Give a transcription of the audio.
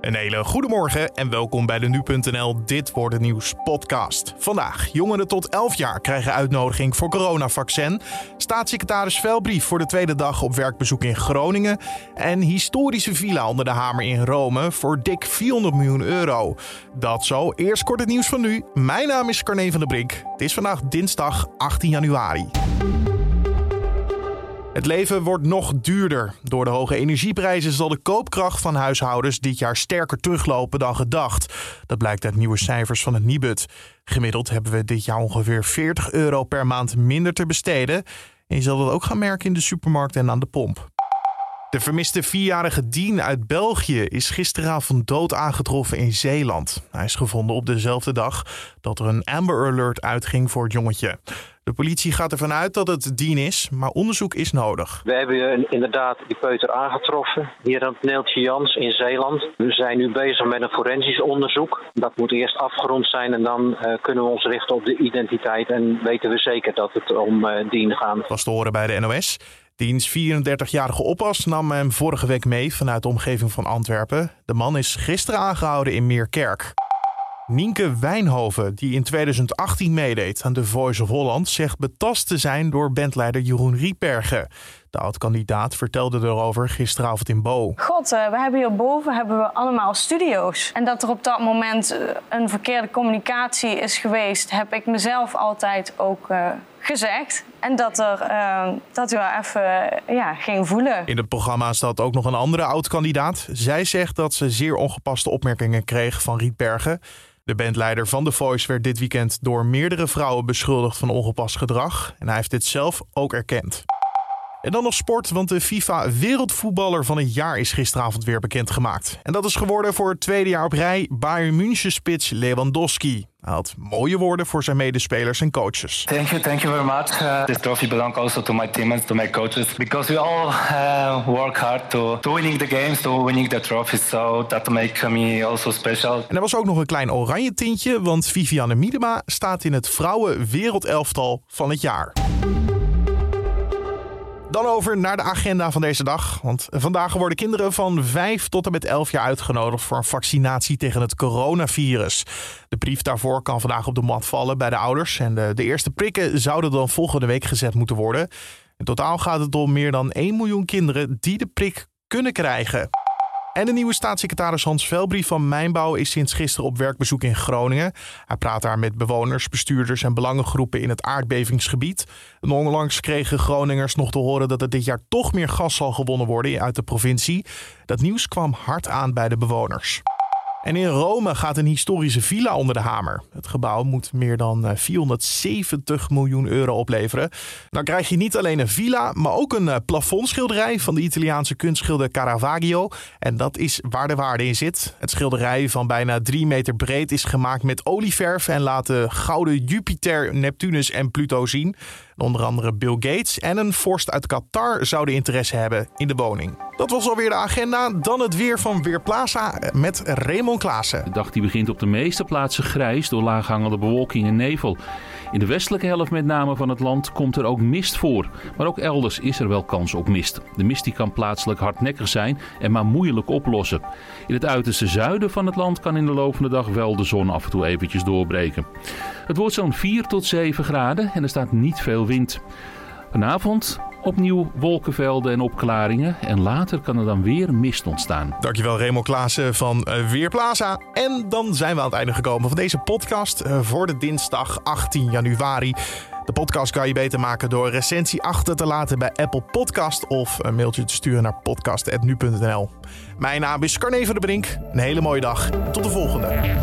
Een hele goede morgen en welkom bij de Nu.nl Dit wordt het nieuws podcast. Vandaag, jongeren tot 11 jaar krijgen uitnodiging voor coronavaccin. Staatssecretaris Velbrief voor de tweede dag op werkbezoek in Groningen. En historische villa onder de hamer in Rome voor dik 400 miljoen euro. Dat zo, eerst kort het nieuws van nu. Mijn naam is Carne van der Brink. Het is vandaag dinsdag 18 januari. Het leven wordt nog duurder. Door de hoge energieprijzen zal de koopkracht van huishoudens dit jaar sterker teruglopen dan gedacht. Dat blijkt uit nieuwe cijfers van het Nibud. Gemiddeld hebben we dit jaar ongeveer 40 euro per maand minder te besteden. En je zal dat ook gaan merken in de supermarkt en aan de pomp. De vermiste vierjarige Dien uit België is gisteravond dood aangetroffen in Zeeland. Hij is gevonden op dezelfde dag dat er een Amber Alert uitging voor het jongetje. De politie gaat ervan uit dat het Dien is, maar onderzoek is nodig. We hebben inderdaad die peuter aangetroffen hier aan het Neeltje Jans in Zeeland. We zijn nu bezig met een forensisch onderzoek. Dat moet eerst afgerond zijn en dan uh, kunnen we ons richten op de identiteit en weten we zeker dat het om uh, Dien gaat. Was te horen bij de NOS. Diens 34-jarige oppas nam hem vorige week mee vanuit de omgeving van Antwerpen. De man is gisteren aangehouden in Meerkerk. Nienke Wijnhoven, die in 2018 meedeed aan The Voice of Holland, zegt betast te zijn door bandleider Jeroen Riepergen. De oud-kandidaat vertelde erover gisteravond in Bo. God, uh, we hebben hierboven hebben we allemaal studio's. En dat er op dat moment uh, een verkeerde communicatie is geweest, heb ik mezelf altijd ook uh, gezegd. En dat, er, dat we even ja, ging voelen. In het programma staat ook nog een andere oud-kandidaat. Zij zegt dat ze zeer ongepaste opmerkingen kreeg van Rietbergen. De bandleider van The Voice werd dit weekend door meerdere vrouwen beschuldigd van ongepast gedrag. En hij heeft dit zelf ook erkend. En dan nog sport, want de FIFA Wereldvoetballer van het jaar is gisteravond weer bekendgemaakt. En dat is geworden voor het tweede jaar op rij Bayern München spits Lewandowski. Hij had mooie woorden voor zijn medespelers en coaches. Thank you, thank you very much. Uh, this trophy belongs also to my team and to my coaches because we all uh, work hard to, to winning the games, to winning the trophies. So that make me also special. En er was ook nog een klein oranje tintje, want Vivianne Miedema staat in het vrouwen wereldelftal van het jaar. Dan over naar de agenda van deze dag. Want vandaag worden kinderen van 5 tot en met 11 jaar uitgenodigd voor een vaccinatie tegen het coronavirus. De brief daarvoor kan vandaag op de mat vallen bij de ouders. En de, eerste prikken zouden dan volgende week gezet moeten worden. In totaal gaat het om meer dan 1 miljoen kinderen die de prik kunnen krijgen. En de nieuwe staatssecretaris Hans Velbrief van Mijnbouw is sinds gisteren op werkbezoek in Groningen. Hij praat daar met bewoners, bestuurders en belangengroepen in het aardbevingsgebied. En onlangs kregen Groningers nog te horen dat er dit jaar toch meer gas zal gewonnen worden uit de provincie. Dat nieuws kwam hard aan bij de bewoners. En in Rome gaat een historische villa onder de hamer. Het gebouw moet meer dan 470 eh, miljoen euro opleveren. Dan krijg je niet alleen een villa, maar ook een eh, plafondschilderij van de Italiaanse kunstschilder Caravaggio. En dat is waar de waarde in zit. Het schilderij van bijna 3 meter breed is gemaakt met olieverf en laat de gouden Jupiter, Neptunus en Pluto zien. Onder andere Bill Gates en een vorst uit Qatar zouden interesse hebben in de woning. Dat was alweer de agenda. Dan het weer van Weerplaza met Raymond Klaassen. De dag die begint op de meeste plaatsen grijs door laaghangende bewolking en nevel. In de westelijke helft met name van het land komt er ook mist voor. Maar ook elders is er wel kans op mist. De mist die kan plaatselijk hardnekkig zijn en maar moeilijk oplossen. In het uiterste zuiden van het land kan in de loop van de dag wel de zon af en toe eventjes doorbreken. Het wordt zo'n 4 tot 7 graden en er staat niet veel wind. Vanavond opnieuw wolkenvelden en opklaringen. En later kan er dan weer mist ontstaan. Dankjewel Remo Klaassen van eh, Weerplaza. En dan zijn we aan het einde gekomen van deze podcast eh, voor de dinsdag 18 januari. De podcast kan je beter maken door recensie achter te laten bij Apple Podcast of een mailtje te sturen naar podcast.nu.nl. Mijn naam is Carne van der Brink. Een hele mooie dag. Tot de volgende.